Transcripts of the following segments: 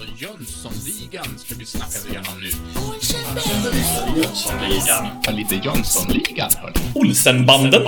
alltså Jönssonligan ska vi snacka igenom nu. Jönssonligan. Ja, lite Jönssonligan, hörni. Olsenbanden.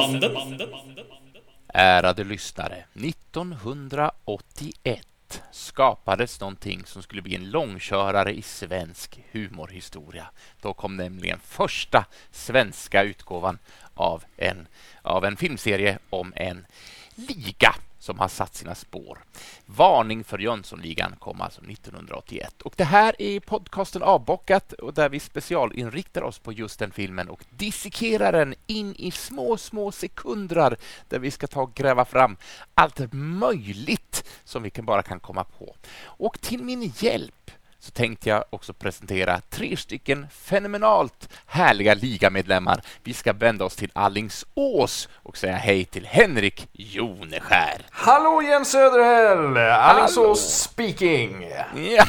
Ärade lyssnare, 1981 skapades någonting som skulle bli en långkörare i svensk humorhistoria. Då kom nämligen första svenska utgåvan av en, av en filmserie om en liga som har satt sina spår. Varning för Jönssonligan kom alltså 1981. Och det här är podcasten Avbockat och där vi specialinriktar oss på just den filmen och dissekerar den in i små, små sekunder där vi ska ta och gräva fram allt möjligt som vi bara kan komma på. Och till min hjälp så tänkte jag också presentera tre stycken fenomenalt härliga ligamedlemmar. Vi ska vända oss till Allingsås och säga hej till Henrik Joneskär. Hallå Jens Söderhäll! Alingsås speaking! Ja.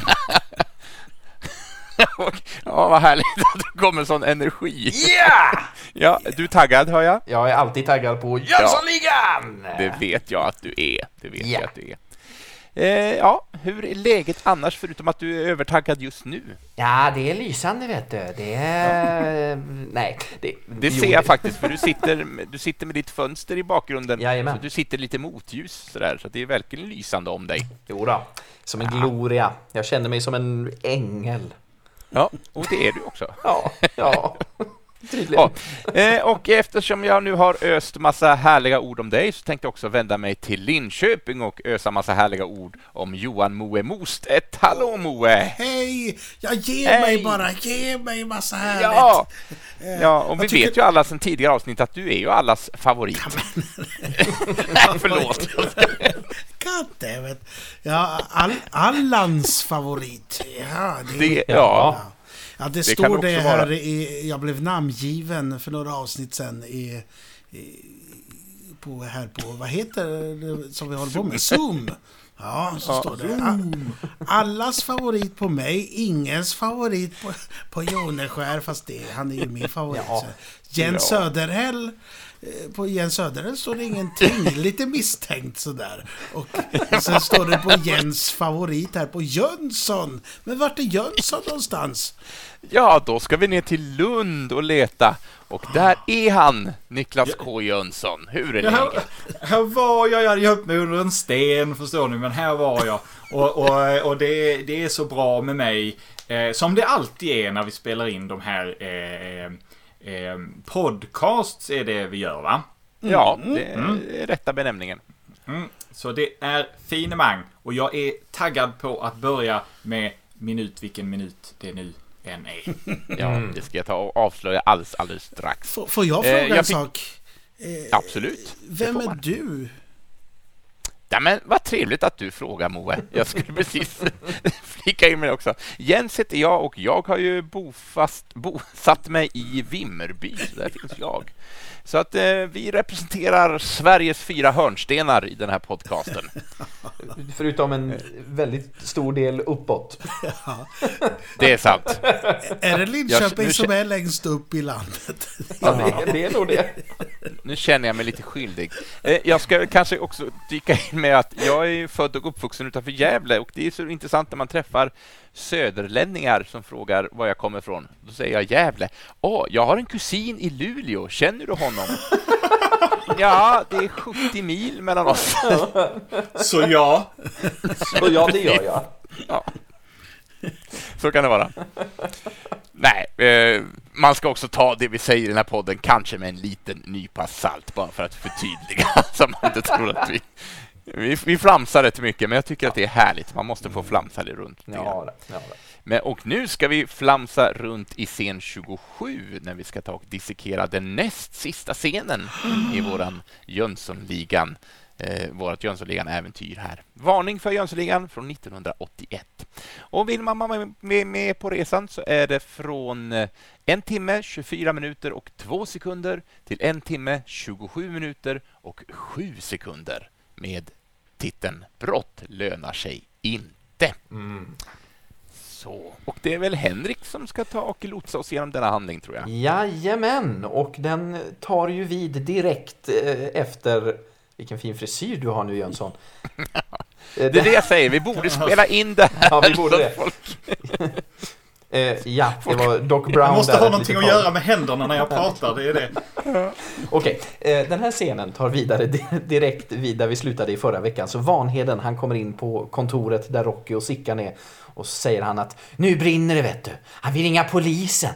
ja, vad härligt att det kommer sån energi. Yeah! Ja, du är taggad, hör jag. Jag är alltid taggad på Jönssonligan! Det vet jag att du är. Det vet Ja. jag att du är. Eh, ja, hur är läget annars, förutom att du är övertaggad just nu? Ja, det är lysande vet du. Det är... Nej, det... Det ser jag faktiskt, för du sitter, du sitter med ditt fönster i bakgrunden. Jajamän. Så du sitter lite motljus sådär, så det är verkligen lysande om dig. Jo då. Som en gloria. Jag känner mig som en ängel. Ja, och det är du också. Ja, ja. Tydligen. Ja, eh, och eftersom jag nu har öst massa härliga ord om dig så tänkte jag också vända mig till Linköping och ösa massa härliga ord om Johan Moe Mostedt. Hallå Moe! Hej! Ja, ge Hej. mig bara, ge mig massa härligt. Ja, ja och vi tycker- vet ju alla sedan tidigare avsnitt att du är ju allas favorit. Nej, förlåt. Goddammit. Ja, all, Allans favorit. Ja, det, Det, ja. ja, det, kan står det här vara. i... Jag blev namngiven för några avsnitt sen i... i på, här på, vad heter det som vi håller på med? Zoom. Ja, så Ja, står det. Allas favorit på mig, ingens favorit på, på Joneskär, fast det, han är ju min favorit. Ja. Jens Ja. Söderhäll, eh, på Jens Söderhäll står det ingenting, lite misstänkt sådär. Och sen står det på Jens favorit här på Jönsson. Men vart är Jönsson någonstans? Ja, då ska vi ner till Lund och leta. Och där är han, Niklas K Jönsson. Hur är Ja, här, läget? här var jag, jag hade gömt mig under en sten förstår ni, men här var jag. Och, och, och det, det är så bra med mig, eh, som det alltid är när vi spelar in de här eh, eh, podcasts är det vi gör va? Ja, det är rätta benämningen. Mm. Så det är finemang och jag är taggad på att börja med minut vilken minut det nu än är. Ja, det ska jag ta och avslöja alldeles, alldeles strax. Får, får jag Eh, fråga jag en fick- sak? Eh, Absolut. Vem är du? Ja, men vad trevligt att du frågar Moe. Jag skulle precis flika in med det också. Jens heter jag och jag har ju bofast, bosatt mig i Vimmerby, så där finns jag. Så att eh, vi representerar Sveriges fyra hörnstenar i den här podcasten. Förutom en väldigt stor del uppåt. Det är sant. Är det Linköping nu som är längst upp i landet? Ja, det, det är nog det. Nu känner jag mig lite skyldig. Eh, Jag ska kanske också dyka in med att jag är ju född och uppvuxen utanför Gävle och det är så intressant när man träffar söderlänningar som frågar var jag kommer ifrån. Då säger jag Gävle. Åh, jag har en kusin i Luleå. Känner du honom? Ja, det är 70 mil mellan oss. Så ja, Så ja, det gör jag. Ja. Så kan det vara. Nej, eh, man ska också ta det vi säger i den här podden kanske med en liten nypa salt bara för att förtydliga så man inte tror att vi vi, vi flamsar rätt mycket, men jag tycker att det är härligt. Man måste få flamsa det runt. grann. Ja, det, ja, det. Men, och nu ska vi flamsa runt i scen 27 när vi ska ta och dissekera den näst sista scenen i våran Jönssonligan, eh, vårt Jönssonligan-äventyr här. Varning för Jönssonligan från 1981. Och vill man vara med, med, på resan så är det från eh, en timme, 24 minuter och 2 sekunder till en timme, 27 minuter och 7 sekunder med titeln Brott lönar sig inte. Så, och det är väl Henrik som ska ta och lotsa oss igenom denna handling, tror jag. Jajamän, och den tar ju vid direkt eh, efter vilken fin frisyr du har nu Jönsson. Det är det jag säger, vi borde spela in det här. Ja, vi borde det. folk- Eh, ja, det var Doc Brown Jag måste där, ha någonting att göra med händerna när jag pratar, det är det. Okej, eh, den här scenen tar vidare di- direkt vid där vi slutade i förra veckan. Så Vanheden, han kommer in på kontoret där Rocky och Sickan är. Och så säger han att nu brinner det vet du. Han vill ringa polisen.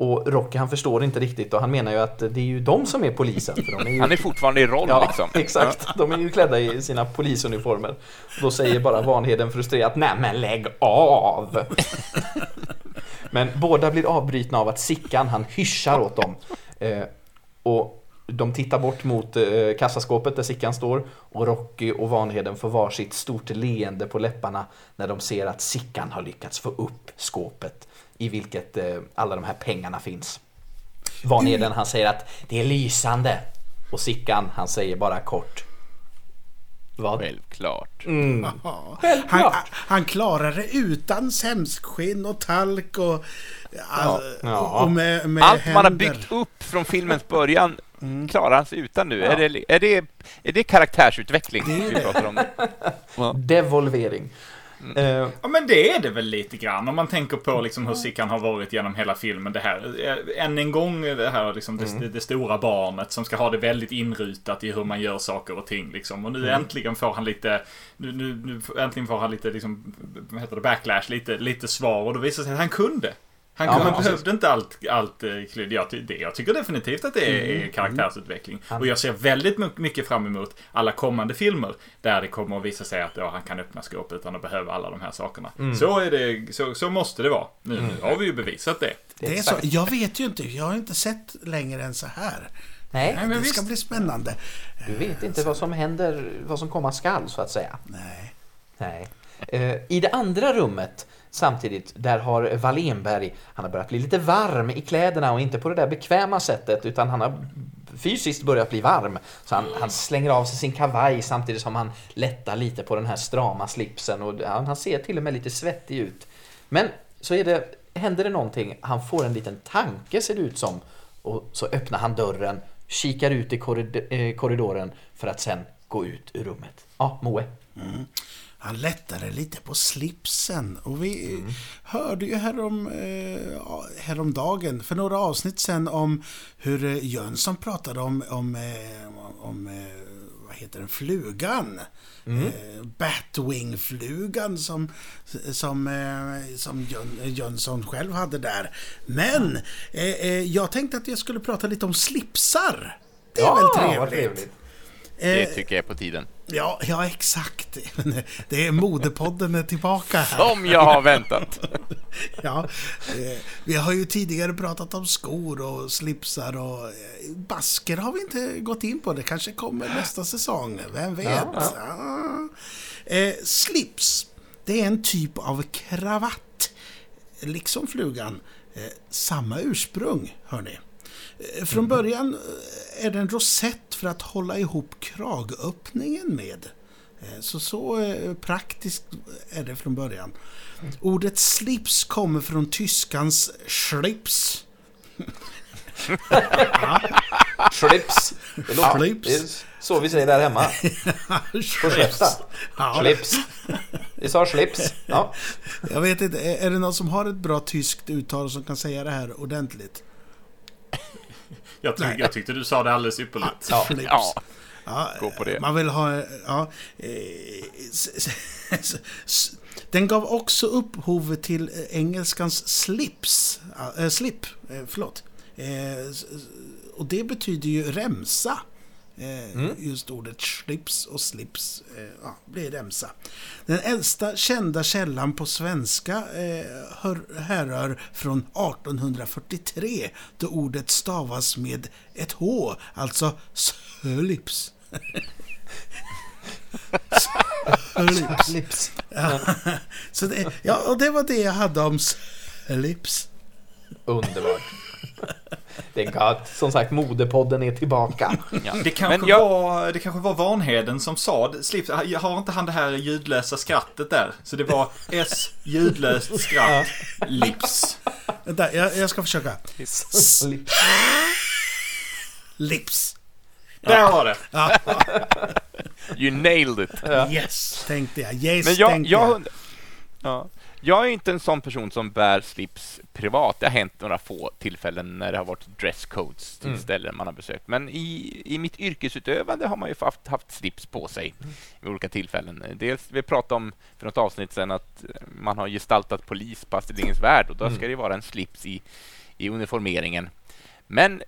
Och Rocky han förstår inte riktigt och han menar ju att det är ju de som är polisen. För de är ju... Han är fortfarande i roll Ja, liksom. exakt. De är ju klädda i sina polisuniformer. Och då säger bara Vanheden frustrerat, nej men lägg av! Men båda blir avbrytna av att Sickan, han hyschar åt dem. Eh, och de tittar bort mot eh, kassaskåpet där Sickan står och Rocky och Vanheden får varsitt stort leende på läpparna när de ser att Sickan har lyckats få upp skåpet i vilket eh, alla de här pengarna finns. Vanheden han säger att det är lysande och Sickan han säger bara kort. Vad? Självklart. Ja. Självklart. Han, han klarar det utan sämskskinn och talk och... Alltså, Ja. och med, med Allt man har händer. byggt upp från filmens början klarar han sig utan nu. Är, det, är, det, är det karaktärsutveckling vi pratar om? Devolvering. Eh, Ja men det är det väl lite grann om man tänker på liksom hur Sickan har varit genom hela filmen. Det här, eh, än en gång det här liksom det, det stora barnet som ska ha det väldigt inrutat i hur man gör saker och ting liksom. Och nu äntligen får han lite, nu, nu, nu äntligen får han lite liksom, vad heter det, backlash, lite, lite svar och då visar det sig att han kunde. Han, Ja, kunde, men han precis. behövde inte allt, allt eh, klyd. Jag, det, jag tycker definitivt att det är, är karaktärsutveckling. Och jag ser väldigt my- mycket fram emot alla kommande filmer där det kommer att visa sig att ja, han kan öppna skåp utan att behöva alla de här sakerna. Så, är det, så, så måste det vara. Nu, nu har vi ju bevisat det. Det är så. Jag vet ju inte. Jag har inte sett längre än så här. nej, men det visst. ska bli spännande. du vet inte vad som händer, vad som komma skall så att säga. Nej. Nej. Eh, I det andra rummet samtidigt, där har Wallenberg, han har börjat bli lite varm i kläderna och inte på det där bekväma sättet utan han har fysiskt börjat bli varm. Så han, han slänger av sig sin kavaj samtidigt som han lättar lite på den här strama slipsen och han, han ser till och med lite svettig ut. Men så är det, händer det någonting, han får en liten tanke ser det ut som och så öppnar han dörren, kikar ut i eh, korridoren för att sen gå ut ur rummet. Ja, Moe. Mm. Han lättade lite på slipsen. Och vi hörde ju härom, eh, ja, häromdagen, för några avsnitt sen om hur eh, Jönsson pratade om, om, eh, om eh, vad heter den, flugan. Eh, Batwing-flugan som, som, som Jön, Jönsson själv hade där. Men eh, eh, jag tänkte att jag skulle prata lite om slipsar. Det är väl trevligt? Trevligt. Det Eh, tycker jag är på tiden. Ja, ja, exakt. Det är Modepodden är tillbaka här. Som jag har väntat. Ja, eh, vi har ju tidigare pratat om skor och slipsar och eh, basker har vi inte gått in på. Det kanske kommer nästa säsong. Vem vet? Ja. Eh, slips, det är en typ av kravatt. Liksom flugan. Eh, samma ursprung, hör ni. Eh, Från början eh, är det en rosett för att hålla ihop kragöppningen med. Eh, Så så eh, praktiskt är det från början. Ordet slips kommer från tyskans slips. Slips. Det låter. Det är så vi säger där hemma. På. Ja, Slips. Vi sa slips. Ja. jag vet inte, är är det någon som har ett bra tyskt uttal som kan säga det här ordentligt? Jag, tyck, jag tyckte du sa det alldeles ypperligt. Ja. Ja, Ja, Gå på det. Man vill ha... Ja, eh, den gav också upphov till eh, engelskans slips. Äh, slip, förlåt. Och det betyder ju remsa. Eh, Just ordet slips och slips eh, ja, blir remsa. Den äldsta kända källan på svenska eh, hör, härrör från 1843 då ordet stavas med ett H, alltså slips. slips. Slips. Så det, ja, och det var det jag hade om slips. Underbart. Det är gott. Som sagt, modepodden är tillbaka. ja. Det kanske, Men jag, var, det kanske var Vanheden som sa det. Slips, har inte han det här ljudlösa skrattet där? Så det var S, ljudlöst skratt, lips. Vänta, jag, jag ska försöka. Slips. Lips. Där var det. You nailed it. Yes, tänkte jag. Yes, Men jag, tänkte jag, jag. ja. Jag är inte en sån person som bär slips privat. Det har hänt några få tillfällen när det har varit dresscodes till Mm. ställen man har besökt. Men i, i mitt yrkesutövande har man ju haft, haft slips på sig vid olika tillfällen. Dels, vi pratade om för något avsnitt sedan att man har gestaltat polis på Astrid Lindgrens Värld och då Mm. ska det vara en slips i, i uniformeringen. Men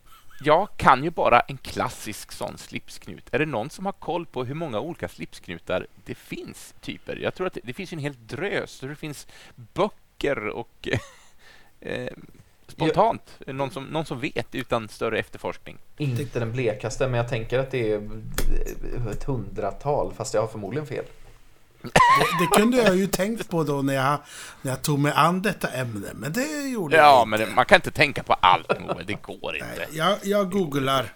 jag kan ju bara en klassisk sån slipsknut. Är det någon som har koll på hur många olika slipsknutar det finns? typer? Jag tror att det, det finns ju en hel drös. Det finns böcker och eh, spontant. Någon, som, någon som vet utan större efterforskning. Inte den blekaste, men jag tänker att det är ett hundratal, fast jag har förmodligen fel. Det, det kunde jag ju tänkt på då när jag, när jag tog mig an detta ämne, men det gjorde Ja, jag men inte. det, man kan inte tänka på allt, Moe. Det går inte. Nej, jag, jag googlar.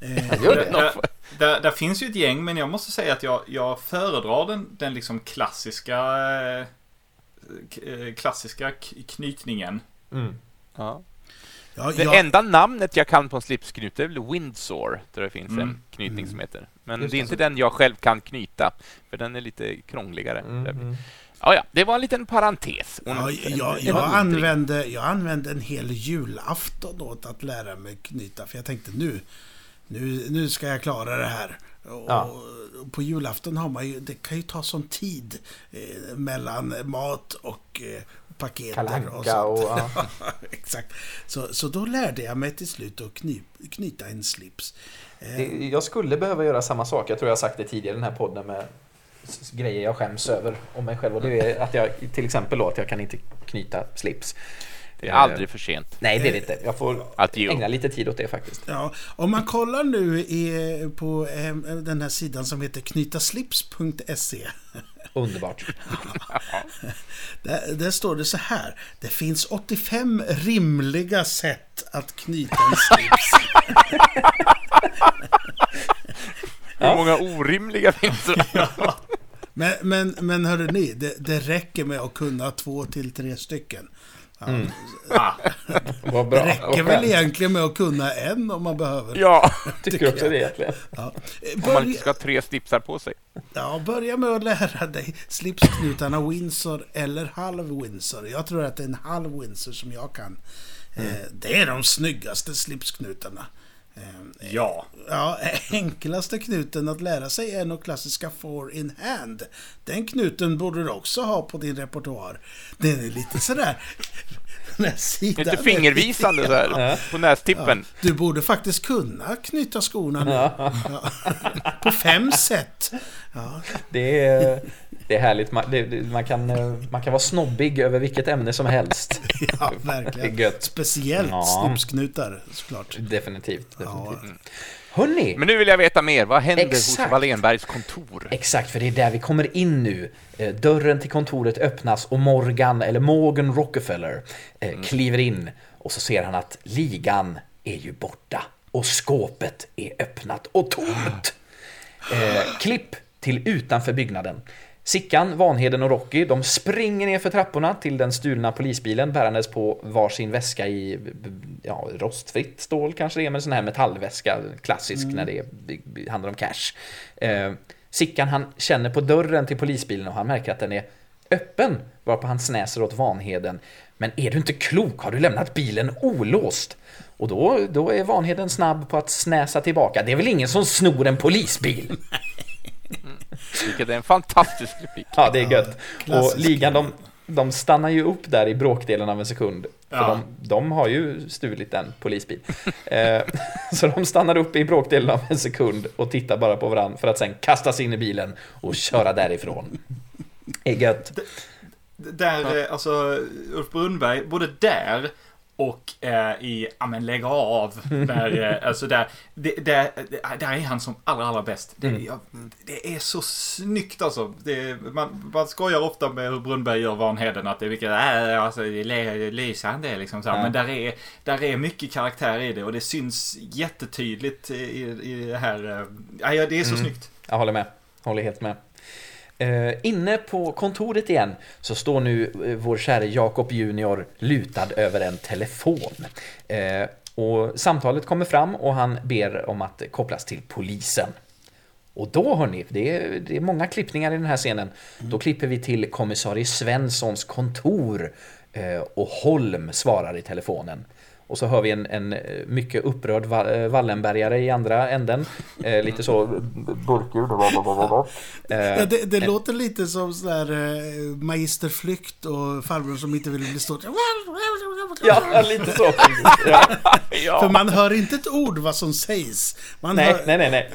Eh, Där, det? där, där, finns ju ett gäng, men jag måste säga att jag, jag föredrar den, den liksom klassiska eh, eh, klassiska knytningen. Mm. Ja. Ja, Det jag, enda namnet jag kan på en slipsknut är väl Windsor, där det finns en Mm. knytning som heter. Men Just det är inte så- den jag själv kan knyta, för den är lite krångligare. Mm, mm. Ja, ja, det var en liten parentes. Ja, en- jag, en jag, använde, jag använde en hel julafton åt att lära mig knyta, för jag tänkte nu, nu, nu ska jag klara det här. Och, Ja. på julafton har man ju, det kan ju ta sån tid eh, mellan mat och eh, paketer och sånt. och... Ja. Exakt. Så, så då lärde jag mig till slut att kny, knyta en slips. Eh, Det- Jag skulle behöva göra samma sak. Jag tror jag har sagt det tidigare i den här podden med grejer jag skäms över om mig själv. Och det är att jag till exempel då att jag kan inte knyta slips. Det är aldrig för sent Nej, det är det inte. Jag får ägna lite tid åt det faktiskt. Ja, om man kollar nu i, på eh, den här sidan som heter knytaslips.se. Underbart. Där, där står det så här. Det finns 85 rimliga sätt att knyta en slips. Hur många orimliga finns det? Men, men, men hörru ni, det, det räcker med att kunna två till tre stycken. Ja, Ah, Vad Det bra. räcker väl skönt. egentligen med att kunna en om man behöver. Ja, Tycker också det egentligen. Ja. Eh, om man Börja, inte ska ha tre slipsar på sig. ja, börja med att lära dig slipsknutarna Windsor eller halv Windsor. Jag tror att det är en halv Windsor som jag kan. Eh, Det är de snyggaste slipsknutarna. Eh, ja. Ja, enklaste knuten att lära sig är nog klassiska four in hand. Den knuten borde du också ha på din repertoar. Den är lite sådär... Den här sidan Lite är- fingervisande så här Ja. på nästippen. Du borde faktiskt kunna knyta skorna nu. Ja. På fem sätt. Ja, Det är, det är härligt. Man, det, man, kan, eh, man kan vara snobbig över vilket ämne som helst. ja Det är verkligen. gött. Speciellt Ja. slipsknutar såklart. Definitivt. Ja. definitivt. Hörni! Men nu vill jag veta mer. Vad händer Exakt. hos Wallenbergs kontor? Exakt, för det är där vi kommer in nu. Eh, Dörren till kontoret öppnas och Morgan, eller Morgan Rockefeller, eh, kliver in och så ser han att ligan är ju borta och skåpet är öppnat och tomt. Eh, klipp till utanför byggnaden. Sickan, Vanheden och Rocky de springer ner för trapporna till den stulna polisbilen bärandes på varsin väska i ja, rostfritt stål kanske det är, men sån här metallväska, klassisk när det är, det handlar om cash. Eh, Sickan han känner på dörren till polisbilen och han märker att den är öppen, varpå han snäser åt Vanheden. Men är du inte klok? Har du lämnat bilen olåst? Och då, då är Vanheden snabb på att snäsa tillbaka. Det är väl ingen som snor en polisbil? Vilket är en fantastisk replik. Ja, det är gött. Och klassisk. ligan, de, de stannar ju upp där i bråkdelen av en sekund. För Ja. de, de har ju stulit en polisbil. eh, så de stannar upp i bråkdelen av en sekund och tittar bara på varandra för att sen kasta sig in i bilen och köra därifrån. Det är gött. Där, eh, alltså Ulf Brunnberg, både där och eh, i, ja men lägg av. Där, eh, alltså där, det, där, där är han som allra, allra bäst. Det, Mm. ja, det är så snyggt alltså. Det, man, man skojar ofta med hur Brunnberg gör Vanheden att det är mycket, äh, alltså det är le- lysande liksom så här. Ja. Men där är, där är mycket karaktär i det och det syns jättetydligt i, i det här. eh, Ja, det är så Mm. snyggt. Jag håller med. Håller helt med. Eh, inne på kontoret igen så står nu eh, vår käre Jakob Junior lutad över en telefon. Eh, och samtalet kommer fram och han ber om att kopplas till polisen. Och då hörni, det är, det är många klippningar i den här scenen. Då klipper vi till kommissarie Svenssons kontor och Holm svarar i telefonen. Och så hör vi en, en eh, mycket upprörd eh, Wallenbergare i andra änden. Eh, lite så burkljud. Eh, Ja, det, det låter lite som sådär eh, magisterflykt och farbror som inte vill bli stor. ja, lite så. Ja. För man hör inte ett ord vad som sägs. Man Nej, hör, nej, nej, nej.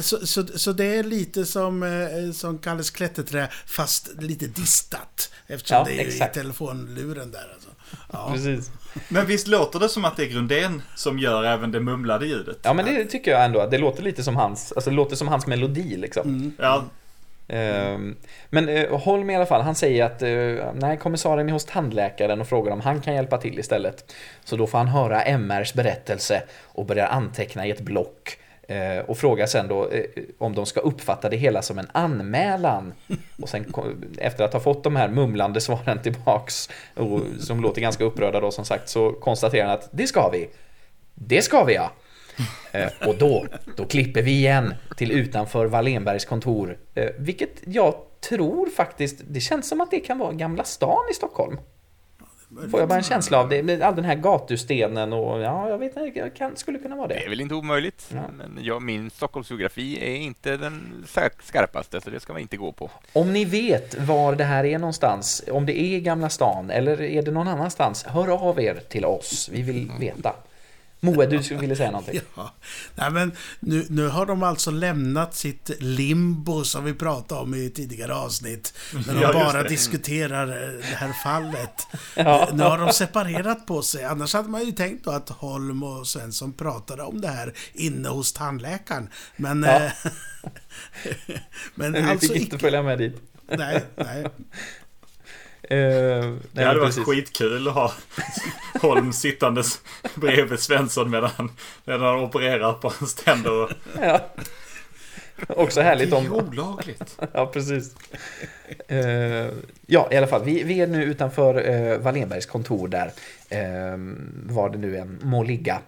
Så, så, så det är lite som, eh, som Kalles klätterträ, fast lite distat. Eftersom Ja, det är exakt. i telefonluren där. Alltså. Ja. Precis. Men visst låter det som att det är Grundén som gör även det mumlade ljudet? Ja, men det tycker jag ändå. Det låter lite som hans, alltså det låter som hans melodi liksom. Ja, Ehm, Men eh, Holm i alla fall, han säger att eh, nej, kommissarien är hos tandläkaren och frågar om han kan hjälpa till istället. Så då får han höra MRs berättelse och börjar anteckna i ett block. Eh, och frågar sen då eh, om de ska uppfatta det hela som en anmälan. Och sen efter att ha fått de här mumlande svaren tillbaks, och, som låter ganska upprörda då som sagt, så konstaterar han att det ska vi. Det ska vi ja. Eh, och då, då klipper vi igen till utanför Wallenbergs kontor. Vilket jag tror faktiskt, det känns som att det kan vara Gamla stan i Stockholm. Får jag bara en känsla av det. med All den här gatustenen och ja, jag vet inte, jag kan, skulle kunna vara Det det. är väl inte omöjligt. Ja. Men jag, min Stockholmsgeografi är inte den skarpaste, så det ska man inte gå på. Om ni vet var det här är någonstans, om det är Gamla stan eller är det någon annanstans, hör av er till oss. Vi vill veta. Moe, du skulle vilja säga någonting? Ja. Nej, men nu, nu har de alltså lämnat sitt limbo som vi pratade om i tidigare avsnitt. När de Ja, bara det. diskuterar eh, det här fallet. Ja. Nu har de separerat på sig. Annars hade man ju tänkt då att Holm och Svensson pratade om det här inne hos tandläkaren. Men... Ja. eh, men Vi alltså fick inte följa med dit. Nej, nej. Eh, nej, det hade varit precis. skitkul att ha Holm sittandes bredvid Svensson medan han, medan han opererar på hans tänder. Och... Ja. Också härligt Det är om... olagligt. Ja, precis. Eh, ja, i alla fall. Vi, vi är nu utanför uh, Wallenbergs kontor där. Uh, var det nu än må ligga.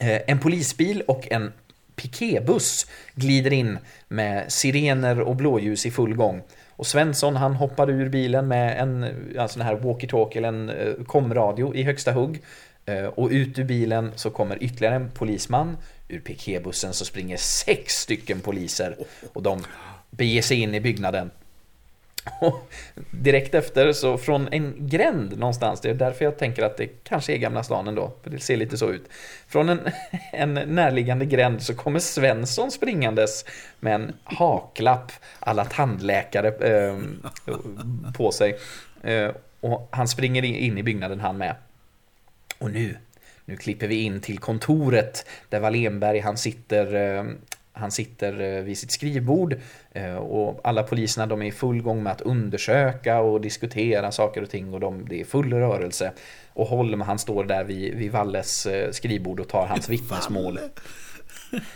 Eh, en polisbil och en piketbuss glider in med sirener och blåljus i full gång. Och Svensson han hoppar ur bilen med en, alltså sån här walkie-talkie eller en eh, komradio i högsta hugg. Eh, och ut ur bilen så kommer ytterligare en polisman. Ur piketbussen så springer sex stycken poliser. Och de beger sig in i byggnaden. Och direkt efter så från en gränd någonstans, det är därför jag tänker att det kanske är Gamla stan ändå, för det ser lite så ut. Från en, en närliggande gränd så kommer Svensson springandes med en haklapp alla tandläkare eh, på sig. Eh, och han springer in, i byggnaden han med. Och nu, nu klipper vi in till kontoret där Wallenberg han sitter, eh, han sitter eh, vid sitt skrivbord eh, och alla poliserna de är i full gång med att undersöka och diskutera saker och ting och de, det är full rörelse. Och Holm han står där vid, vid Walles eh, skrivbord och tar hans vittnesmål.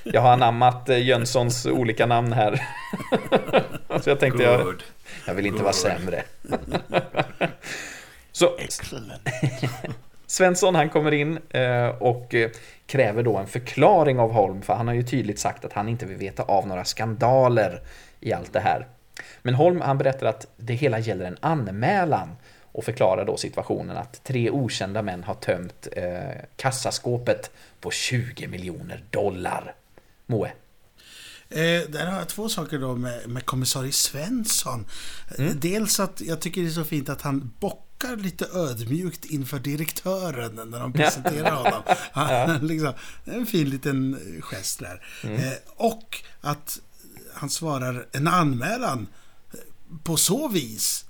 Jag har anammat Jönssons olika namn här. Så jag tänkte jag, Good. jag vill inte vara sämre. Så Svensson han kommer in eh, och eh, kräver då en förklaring av Holm för han har ju tydligt sagt att han inte vill veta av några skandaler i allt det här. Men Holm han berättar att det hela gäller en anmälan och förklarar då situationen att tre okända män har tömt eh, kassaskåpet på 20 miljoner dollar. Moe. Eh, där har jag två saker då med, med kommissarie Svensson. Eh, Dels att jag tycker det är så fint att han bockar lite ödmjukt inför direktören när de presenterar honom. Han, liksom, en fin liten gest där. Eh, och att han svarar en anmälan på så vis.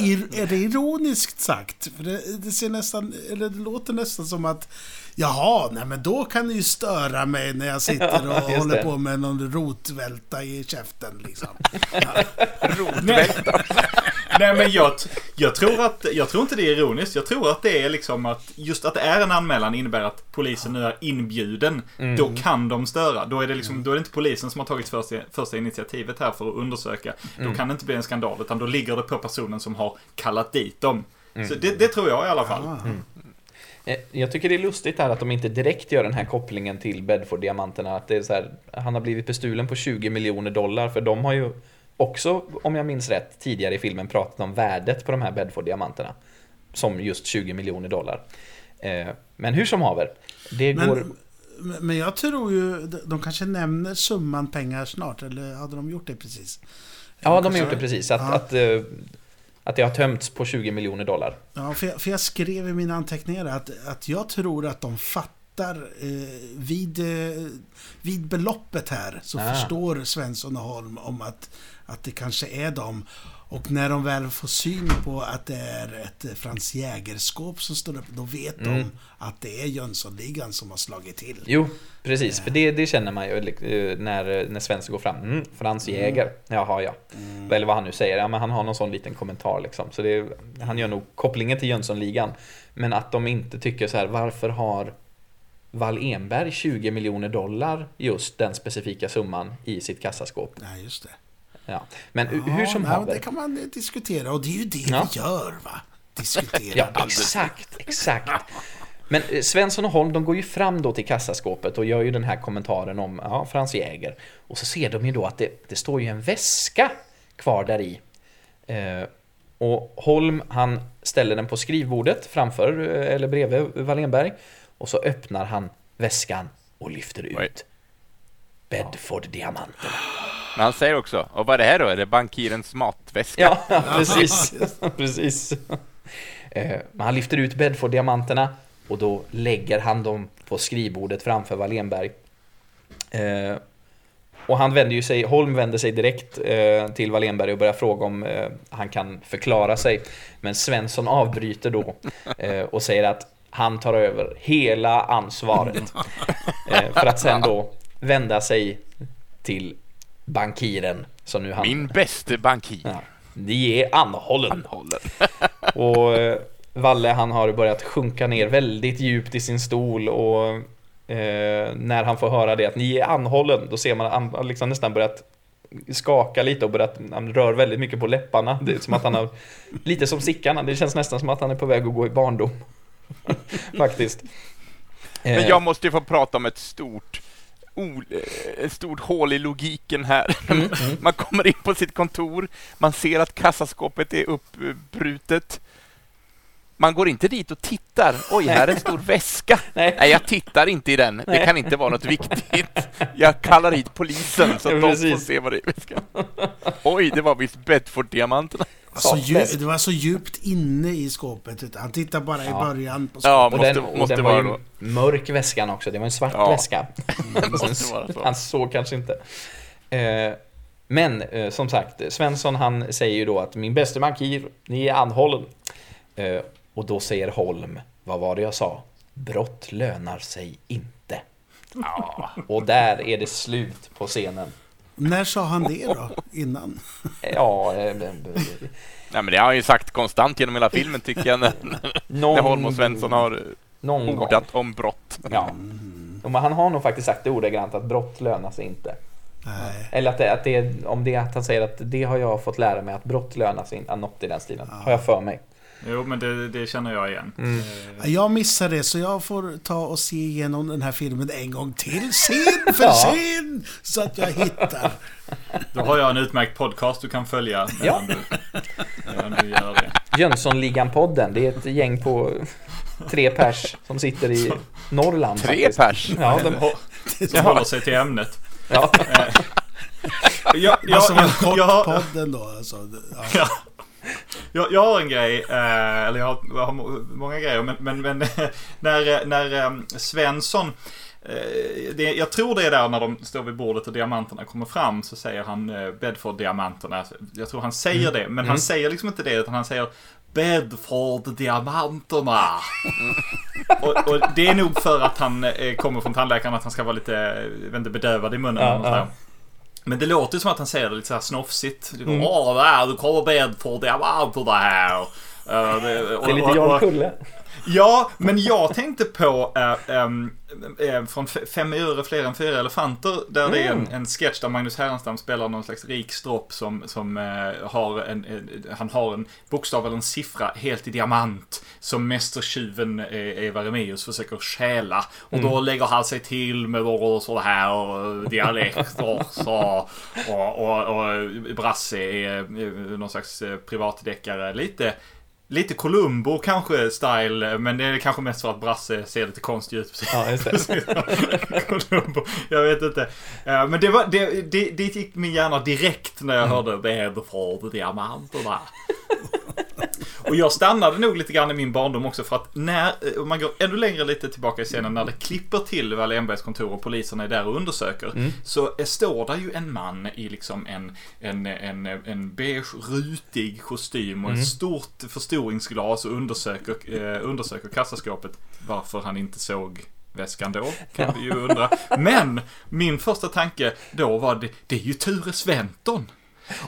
Ir, är det ironiskt sagt? För det, det ser nästan, eller det låter nästan som att Jaha, nej men då kan ni ju störa mig när jag sitter och Ja, håller det. på med någon rotvälta i käften liksom. Nej, nej men jag, jag, tror att, jag tror inte det är ironiskt. Jag tror att det är liksom att just att det är en anmälan innebär att polisen nu är inbjuden. Då kan de störa. Då är, det liksom, då är det inte polisen som har tagit första, första initiativet här för att undersöka. Då kan det inte bli en skandal utan då ligger det på personen som har kallat dit dem. Så det, det tror jag i alla fall. Eh, Jag tycker det är lustigt här att de inte direkt gör den här kopplingen till Bedford-diamanterna. Att det är så här, han har blivit bestulen på 20 miljoner dollar, för de har ju också, om jag minns rätt, tidigare i filmen pratat om värdet på de här Bedford-diamanterna. Som just 20 miljoner dollar. Eh, Men hur som haver, det går... Men, men jag tror ju, de de kanske nämner summan pengar snart, eller hade de gjort det precis? Ja, de har gjort det precis. Att, Ja. att, eh, att det har tömts på 20 miljoner dollar. Ja, för jag, för jag skrev i mina anteckningar att, att jag tror att de fattar eh, vid, eh, vid beloppet här så Ah. förstår Svensson och Holm om att, att det kanske är dem. Och när de väl får syn på att det är ett eh, Frans Jägerskåp som står upp, då vet Mm. de att det är Jönssonligan som har slagit till. Jo, precis. För det, det känner man ju eh, när, när Svensson går fram. Mm, Frans Jäger. Jaha, ja. Eller vad han nu säger. Ja, men han har någon sån liten kommentar liksom. Så det, han gör nog kopplingen till Jönssonligan. Men att de inte tycker så här, varför har Wall Enberg 20 miljoner dollar just den specifika summan i sitt kassaskåp? Nej, just det. Ja. Men Ja, hur som haver. Det kan man diskutera och det är ju det Ja. vi gör, va? Diskutera. Ja, exakt, exakt. Men eh, Svensson och Holm, de går ju fram då till kassaskåpet och gör ju den här kommentaren om ja, Frans Jäger. Och så ser de ju då att det, det står ju en väska kvar där i. Eh, och Holm, han ställer den på skrivbordet framför, eh, eller bredvid Wallenberg. Och så öppnar han väskan och lyfter ut Oj. Bedford-diamanterna. Men han säger också, och vad är det här då? Är det bankirens matväska? Ja, precis. precis. Eh, Men han lyfter ut Bedford-diamanterna och då lägger han dem på skrivbordet framför Wallenberg. Eh, Och han vänder ju sig, Holm vänder sig direkt eh, till Wallenberg och börjar fråga om han kan förklara sig. Men Svensson avbryter då och säger att han tar över hela ansvaret. Eh, för att sen då vända sig till bankiren som nu han... Min bäste bankir. Ja, ni är anhållen. Håller. Och eh, Valle han har börjat sjunka ner väldigt djupt i sin stol och eh, när han får höra det att ni är anhållen då ser man att han liksom nästan börjat skaka lite och börjat, han rör väldigt mycket på läpparna. Det är som att han har, lite som Sickan, det känns nästan som att han är på väg att gå i barndom. Faktiskt. Men Eh, jag måste ju få prata om ett stort eh, ett stort hål i logiken här. Mm, Man kommer in på sitt kontor, man ser att kassaskåpet är uppbrutet. Man går inte dit och tittar. Oj, här är en stor väska. Nej. Nej, jag tittar inte i den. Det kan inte vara något viktigt. Jag kallar hit polisen så Ja, att de får precis. se vad det är i väskan. Oj, det var visst Bedford-diamanterna. Så djup, det var så djupt inne i skåpet. Han tittade bara i Ja. början på Ja, skåpet. och måste- den, och måste den vara var ju då. mörk väskan också, det var en svart Ja. väska. så. Han såg kanske inte. Eh, men eh, som sagt, Svensson han säger ju då att min bäste bankir, ni är anhållen. Eh, och då säger Holm, vad var det jag sa? Brott lönar sig inte. Ja. Och där är det slut på scenen. När sa han det då? Innan? Ja, eh, Nej, men det har han ju sagt konstant genom hela filmen tycker jag, när, någon, när Holm och Svensson har någon gång. ordat om brott. Ja. Men han har nog faktiskt sagt det ordagrant att brott lönar sig inte. Nej. Eller att det, att det om det är att han säger att det har jag fått lära mig att brott lönar sig inte. Något i den stilen. Har jag för mig. Jo, men det, det känner jag igen. Mm. Eh, Jag missade det, så jag får ta och se igenom den här filmen en gång till. Sen för Ja. sen! Så att jag hittar. Då har jag en utmärkt podcast du kan följa Ja. du, medan du gör det. Jönssonligan-podden. Det är ett gäng på tre pers som sitter i Norrland. Tre faktiskt. pers. Ja, de, Som håller sig till ämnet. ja. Jag, jag, Alltså, jag, jag, har- podd ändå. Alltså. Ja. Ja. jag, jag har en grej, eh, eller jag har, jag har må- många grejer, men, men, men när, när eh, Svensson eh, det, jag tror det är där när de står vid bordet och diamanterna kommer fram så säger han eh, Bedford-diamanterna. Jag tror han säger det, men han säger liksom inte det utan han säger Bedford-diamanterna. och, och det är nog för att han eh, kommer från tandläkaren att han ska vara lite, inte, bedövad i munnen. Ja, ja. Men det låter som att han säger det lite så här snofsigt. Åh, där, du kommer Bedford-diamanterna här. Uh, det, Det är lite John Kulle. Ja, men jag tänkte på äh, ähm, äh, från Fem öre fler än fyra elefanter. Där det är en, en sketch där Magnus Härenstam spelar någon slags rik stropp som, som äh, har en, han har en bokstav eller en siffra helt i diamant. Som mästertjuven eh, Eva Remaeus försöker stjäla. Och då lägger han sig till med och så här och dialekter så. Och, och, och Brasse är eh, någon slags eh, privatdeckare. Lite Lite Columbo kanske style, men det är kanske mest för att Brasse ser lite konstig ut. Ja, just det. Columbo. Jag vet inte. Ja, Men det, var, det, det, det gick min hjärna direkt när jag hörde Bed for the diamanterna. Och jag stannade nog lite grann i min barndom också för att när, om man går ännu längre lite tillbaka i scenen, när det klipper till Wallenbergs kontor och poliserna är där och undersöker, så är- står där ju en man i liksom en, en, en, en beige, rutig kostym och ett stort förstoringsglas och undersöker, eh, undersöker kassaskåpet varför han inte såg väskan då, kan vi ju undra. Men min första tanke då var det, det är ju Ture Sventon.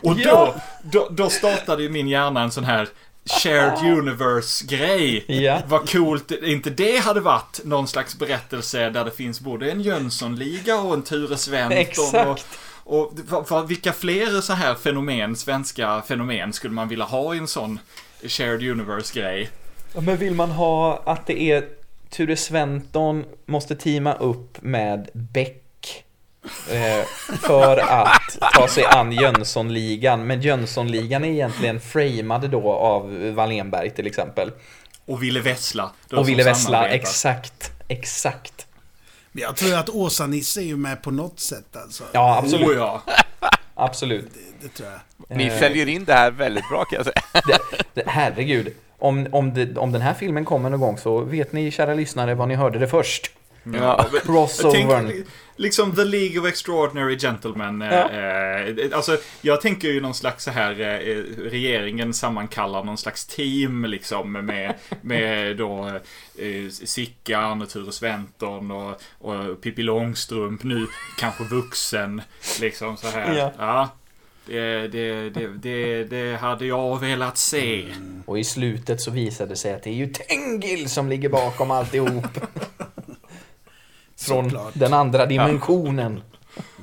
Och då, Ja. då, då startade ju min hjärna en sån här shared universe-grej. Ja. Vad coolt inte det hade varit någon slags berättelse där det finns både en Jönssonliga och en Ture Sventon. Exakt. Och, och vad, vad, vilka fler så här fenomen, svenska fenomen, skulle man vilja ha i en sån shared universe-grej? Ja, Men vill man ha att det är Ture Sventon måste teama upp med Beck för att ta sig an Jönssonligan. Men Jönssonligan är egentligen framade då av Wallenberg till exempel. Och Ville Vessla. Och ville Vessla, exakt, exakt. Men Jag tror att Åsa-Nisse är ju med på något sätt alltså. Ja, absolut. Oh, ja. Absolut. Det tror jag. Ni Eh. säljer in det här väldigt bra kan jag säga. Det, det, herregud. Om, om, det, om den här filmen kommer någon gång så vet ni kära lyssnare vad ni hörde det först. Ja. Crossovern. Liksom The League of Extraordinary Gentlemen. eh, Ja. Eh, alltså, jag tänker ju någon slags så här, eh, regeringen sammankallar någon slags team liksom med, med då eh, Sickan och Ture Sventon och, och Pippi Långstrump nu kanske vuxen. Liksom så här. Ja. Det, det, det, det, det hade jag velat se. Och i slutet så visade det sig att det är ju Tengil som ligger bakom alltihop. Från Såklart. den andra dimensionen.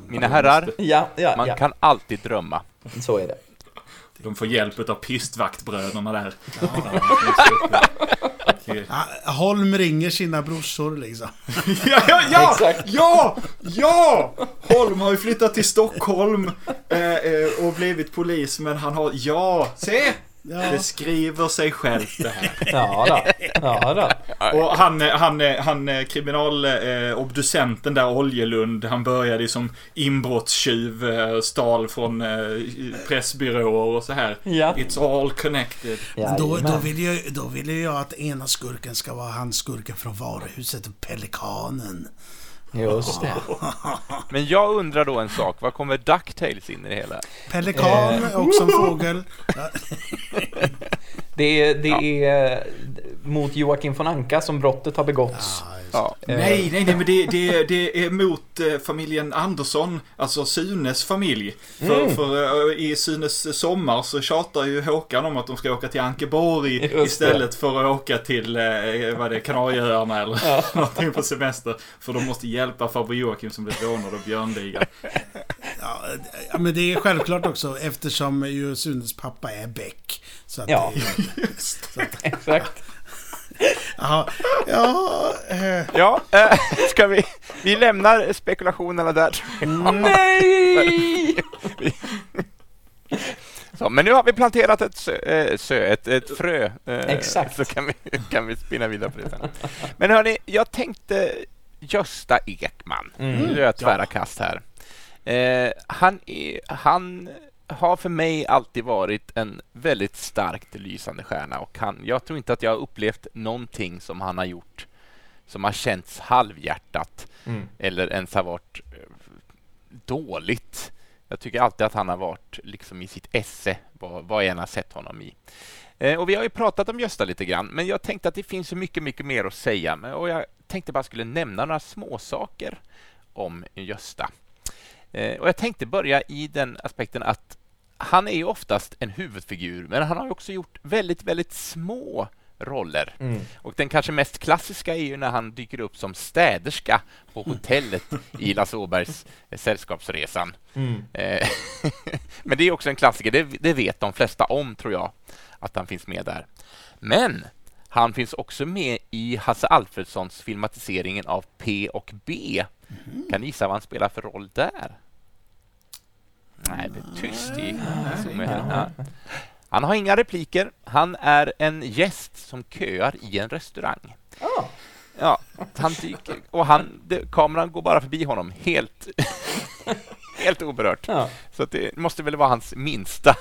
Mina herrar, Ja, ja, man ja. kan alltid drömma. Så är det. De får hjälp av pistvaktbröderna där. Ah, Holm ringer sina brorsor liksom. Ja, ja, ja! Exakt. Ja! Ja! Holm har ju flyttat till Stockholm eh, eh, och blivit polis, men han har... Ja! Se! Ja. Det skriver sig självt det här. Ja, då. Ja, då. Och han, eh, han, eh, han eh, kriminalobducenten där, Oljelund, han började ju som inbrottstjuv, eh, stal från eh, pressbyråer och så här. Ja. It's all connected. Då, då, Jajamän. vill jag, då vill jag att ena skurken ska vara han skurken från varuhuset, Pelikanen. Just det. Men jag undrar då en sak, vad kommer DuckTales in i det hela? Pelikan, Eh. också en fågel. Det är, det är mot Joakim von Anka som brottet har begåtts. Ja. Eh, Nej, nej, nej, men det, det, det är mot eh, familjen Andersson, alltså Sunes familj. För, Mm. för eh, i Sunes sommar så tjatar ju Håkan om att de ska åka till Ankeborg Just det. istället för att åka till, vad det är, Kanarieöarna eller någonting på semester. För de måste hjälpa farbror Joakim som blev rånad av björnligan. Ja, ja, men det är självklart också eftersom ju Sunes pappa är Beck. Så att Ja. det, Exakt. Ja, ja, eh, Ja, äh, ska vi... Vi lämnar spekulationerna där. Nej! Så, men nu har vi planterat ett, sö, eh, sö, ett, ett frö. eh, Exakt. Så kan vi, kan vi spinna vidare på det sen. Men hörni, jag tänkte Gösta Ekman. Mm. Nu gör jag tvära kast här. Eh, han, är, han har för mig alltid varit en väldigt starkt lysande stjärna och han, jag tror inte att jag har upplevt någonting som han har gjort som har känts halvhjärtat Mm. eller ens har varit eh, dåligt. Jag tycker alltid att han har varit liksom i sitt esse, vad, vad jag än har sett honom i. Eh, och vi har ju pratat om Gösta lite grann, men jag tänkte att det finns så mycket, mycket mer att säga. Och jag tänkte bara skulle nämna några små saker om Gösta. Eh, och jag tänkte börja i den aspekten att han är ju oftast en huvudfigur, men han har också gjort väldigt, väldigt små roller. Mm. Och den kanske mest klassiska är ju när han dyker upp som städerska på hotellet i Lasse Åbergs Sällskapsresan. Mm. Eh, Men det är också en klassiker, det, det vet de flesta om tror jag, att han finns med där. Men han finns också med i Hasse Alfredsons filmatiseringen av P och B. Kan ni gissa vad han spelar för roll där? Nej, det är tyst i ja. Han har inga repliker. Han är en gäst som köar i en restaurang. Ah. Ja, han dyker och han, det, kameran går bara förbi honom helt, helt oberört. Ja. Så att det måste väl vara hans minsta,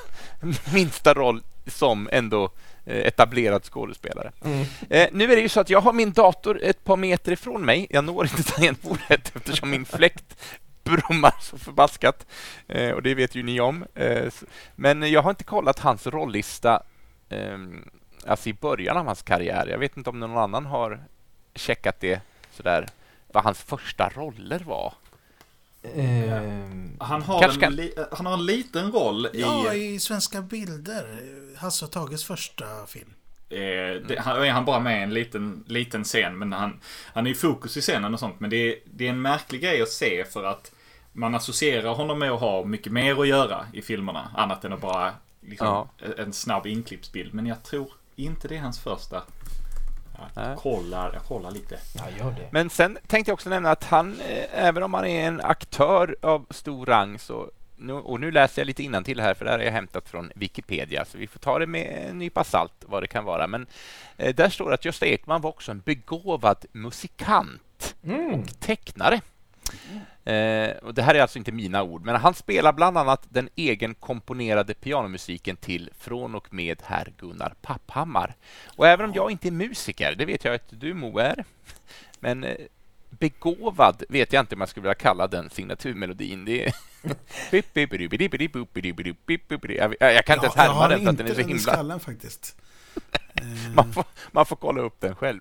minsta roll som ändå eh, etablerad skådespelare. Mm. Eh, nu är det ju så att jag har min dator ett par meter ifrån mig. Jag når inte tangentbordet eftersom min fläkt brummar så förbaskat. Eh, och det vet ju ni om. Eh, men jag har inte kollat hans rollista eh, alltså i början av hans karriär. Jag vet inte om någon annan har checkat det sådär, vad hans första roller var. Ehm, Han har, Kanske en, kan- li, han har en liten roll i... Ja, i Svenska bilder. Hasse och Tages första film. Eh, det, han, är han bara med i en liten, liten scen, men han, han är i fokus i scenen och sånt. Men det är, det är en märklig grej att se för att man associerar honom med att ha mycket mer att göra i filmerna. Annat än att bara liksom, Ja. en snabb inklippsbild. Men jag tror inte det är hans första. Jag kollar, jag kollar lite. ja, gör det. Men sen tänkte jag också nämna att han, eh, även om han är en aktör av stor rang, så nu, och nu läser jag lite innantill här, för det här är jag hämtat från Wikipedia, så vi får ta det med en nypa salt, vad det kan vara. Men eh, där står det att Gösta Ekman var också en begåvad musikant Mm. och tecknare. Eh, och det här är alltså inte mina ord, men han spelar bland annat den egenkomponerade pianomusiken till Från och med herr Gunnar Papphammar. Och även om jag inte är musiker, det vet jag att du Mo är, men eh, begåvad vet jag inte om jag skulle vilja kalla den signaturmelodin. Det är... jag, kan inte ens härma den för att den är så himla... skallen faktiskt. Eh, Man får, man får kolla upp den själv.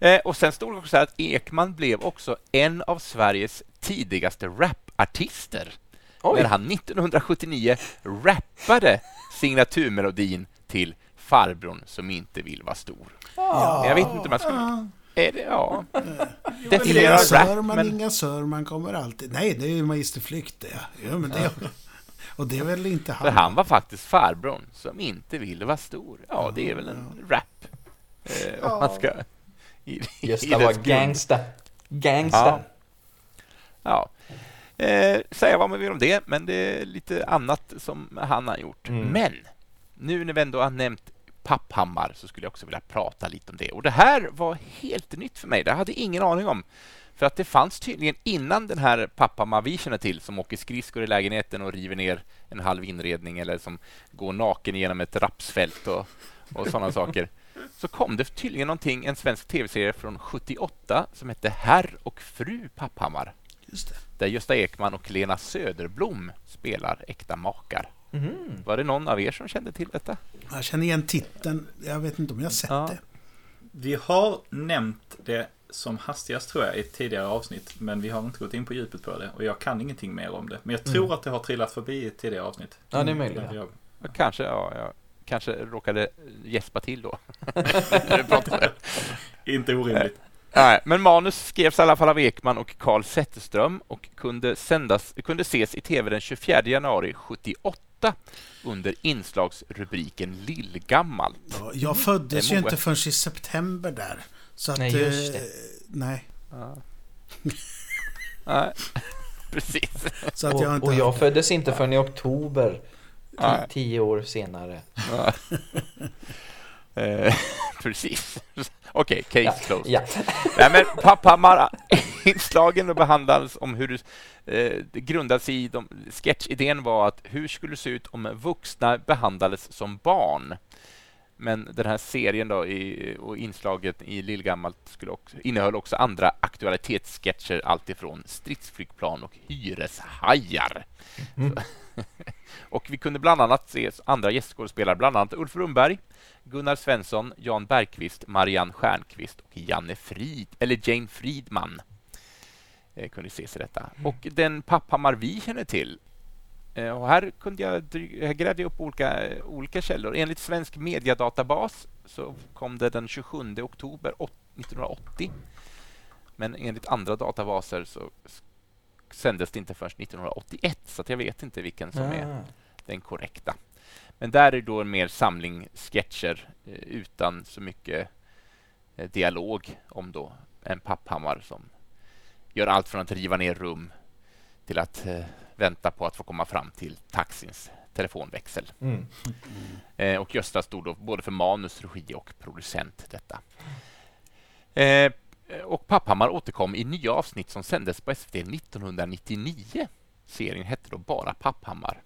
eh, och sen stod det också att Ekman blev också en av Sveriges tidigaste rapartister. Oj. När han 1979 rappade signaturmelodin till Farbrorn som inte vill vara stor. Ja. Jag vet inte om jag skulle... Är det, ja. Inga Definiera Sörman, men... inga Sörman kommer alltid. Nej, det är ju Magister Flykt det. Ja. Ja, men det och det är väl inte För han? han var faktiskt farbrorn som inte ville vara stor. Ja, det är väl en rap. Eh, om man ska... I, Gösta var gangsta. Gangsta. Ja. Eh, säga vad man vill om det, men det är lite annat som han har gjort. Mm. Men nu när vi ändå har nämnt Papphammar så skulle jag också vilja prata lite om det. Och det här var helt nytt för mig. Det hade jag ingen aning om. För att det fanns tydligen innan den här Papphammar vi känner till som åker skridskor i lägenheten och river ner en halv inredning eller som går naken genom ett rapsfält och, och sådana saker. Så kom det tydligen någonting, en svensk tv-serie från 78 som hette Herr och fru Papphammar där Gösta Ekman och Lena Söderblom spelar äkta makar. Mhm. Var det någon av er som kände till detta? Jag känner igen titeln. Jag vet inte om jag har sett Ja. det. Vi har nämnt det som hastigast tror jag i ett tidigare avsnitt. Men vi har inte gått in på djupet på det. Och jag kan ingenting mer om det. Men jag tror att det har trillat förbi i ett tidigare avsnitt. Ja, det är möjligt. Jag- Kanske, ja, jag kanske råkade gäspa till då. Inte orimligt. Nej, men manus skrevs i alla fall av Ekman och Carl Zetterström och kunde, sändas, kunde ses i tv den 24 januari 78 under inslagsrubriken Lillgammalt. Ja, jag föddes ju inte förrän i september där. Så att, Nej, just eh, det. nej. Ja. Nej, precis. Så att jag inte och jag hört föddes inte förrän i oktober. Nej. Tio år senare. Ja. Eh, precis. Okej, case Ja, closed. ja. Nej, men Papphammar-inslagen då behandlades om hur eh, det grundades i de, sketchidén var att hur skulle det se ut om vuxna behandlades som barn? Men den här serien då i, och inslaget i Lillgammalt skulle också, innehöll också andra aktualitetssketcher alltifrån stridsflygplan och hyreshajar. Mm. och vi kunde bland annat se andra gästskådespelare, bland annat Ulf Rundberg, Gunnar Svensson, Jan Bergqvist, Marianne Stjernqvist och Janne Frid, eller Jane Friedman eh, kunde ses i detta. Och den Papphammar vi känner till Och här, kunde jag, här grävde jag upp olika, olika källor. Enligt Svensk Mediadatabas så kom det den 27 oktober åt- 1980. Men enligt andra databaser så sändes det inte förrän 1981, så jag vet inte vilken som är Ah. den korrekta. Men där är då en mer samling sketcher eh, utan så mycket eh, dialog om då en papphammar som gör allt från att riva ner rum till att eh, vänta på att få komma fram till taxins telefonväxel. Mm. Eh, och Gösta stod då både för manus, regi och producent detta. Eh, och Papphammar återkom i nya avsnitt som sändes på SVT 1999. Serien hette då bara Papphammar.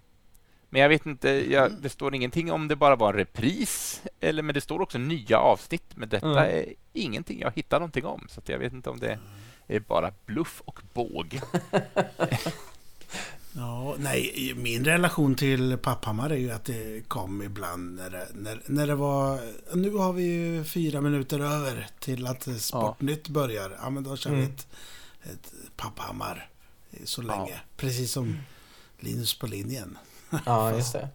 Men jag vet inte, jag, det står ingenting om det bara var en repris, eller, men det står också nya avsnitt. Men detta Mm. är ingenting jag hittar någonting om, så jag vet inte om det är bara bluff och båg. Ja, nej, min relation till Papphammar är ju att det kom ibland när det, när, när det var... Nu har vi ju fyra minuter över till att Sportnytt börjar. Ja, men då kör vi Mm. ett, ett Papphammar så länge. Precis som Linus på linjen. Ja, just det.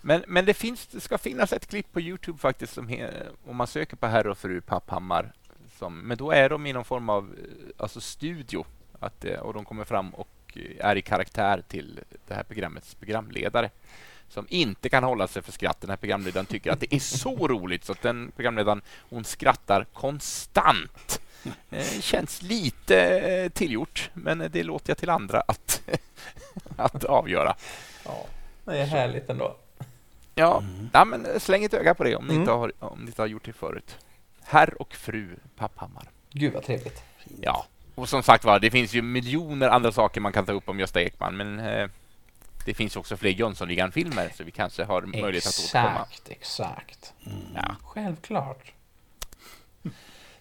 Men, men det, finns, det ska finnas ett klipp på Youtube faktiskt som he, om man söker på herr och fru Papphammar. Som, men då är de i någon form av eh, alltså studio att, eh, och de kommer fram och eh, är i karaktär till det här programmets programledare som inte kan hålla sig för skratt. Den här programledaren tycker att det är så roligt så att den programledaren hon skrattar konstant. Eh, känns lite eh, tillgjort, men det låter jag till andra att, att avgöra. Ja, det är härligt ändå. Ja, ja men släng ett öga på det om ni, Mm. inte har, om ni inte har gjort det förut. Herr och fru Papphammar. Gud vad trevligt. Ja, och som sagt var, det finns ju miljoner andra saker man kan ta upp om Gösta Ekman, men eh, det finns också fler Jönssonligan-filmer, så vi kanske har möjlighet att återkomma. Exakt, exakt. Ja. Självklart.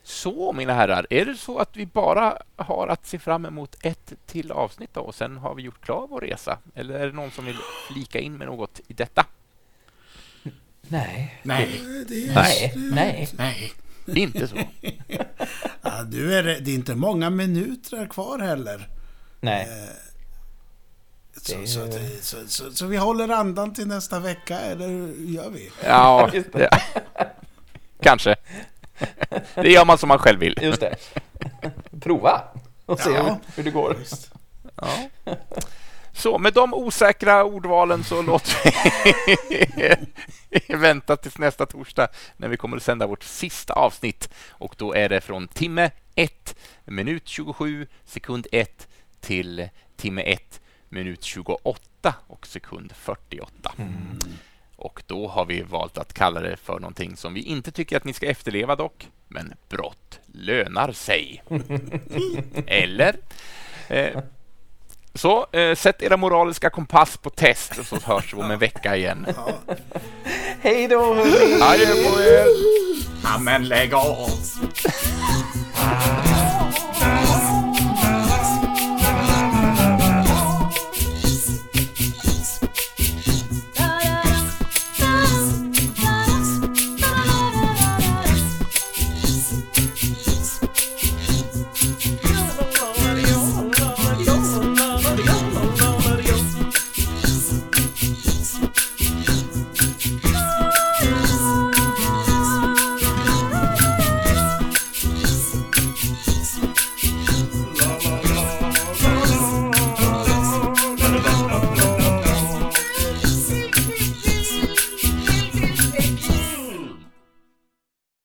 Så, mina herrar, är det så att vi bara har att se fram emot ett till avsnitt då, och sen har vi gjort klar vår resa? Eller är det någon som vill flika in med något i detta? Nej. Nej, Det är, Nej. Nej. nej. Inte så? Ja, du är, det är inte många minuter kvar heller. Nej. Så, Det- så, så, så, så vi håller andan till nästa vecka, eller hur gör vi? Ja, Just det. ja. kanske. Det gör man som man själv vill. Just det. Prova och se Ja. hur, hur det går. Ja. Så med de osäkra ordvalen så låter vi vänta tills nästa torsdag när vi kommer att sända vårt sista avsnitt. Och då är det från timme 1, minut 27, sekund 1 till timme 1, minut 28 och sekund 48. Och då har vi valt att kalla det för någonting som vi inte tycker att ni ska efterleva dock, men brott lönar sig. Eller? Eh, så, eh, sätt era moraliska kompass på test så hörs vi om en vecka igen. Hej då hörni! Adjö på er! Ja, men lägg av!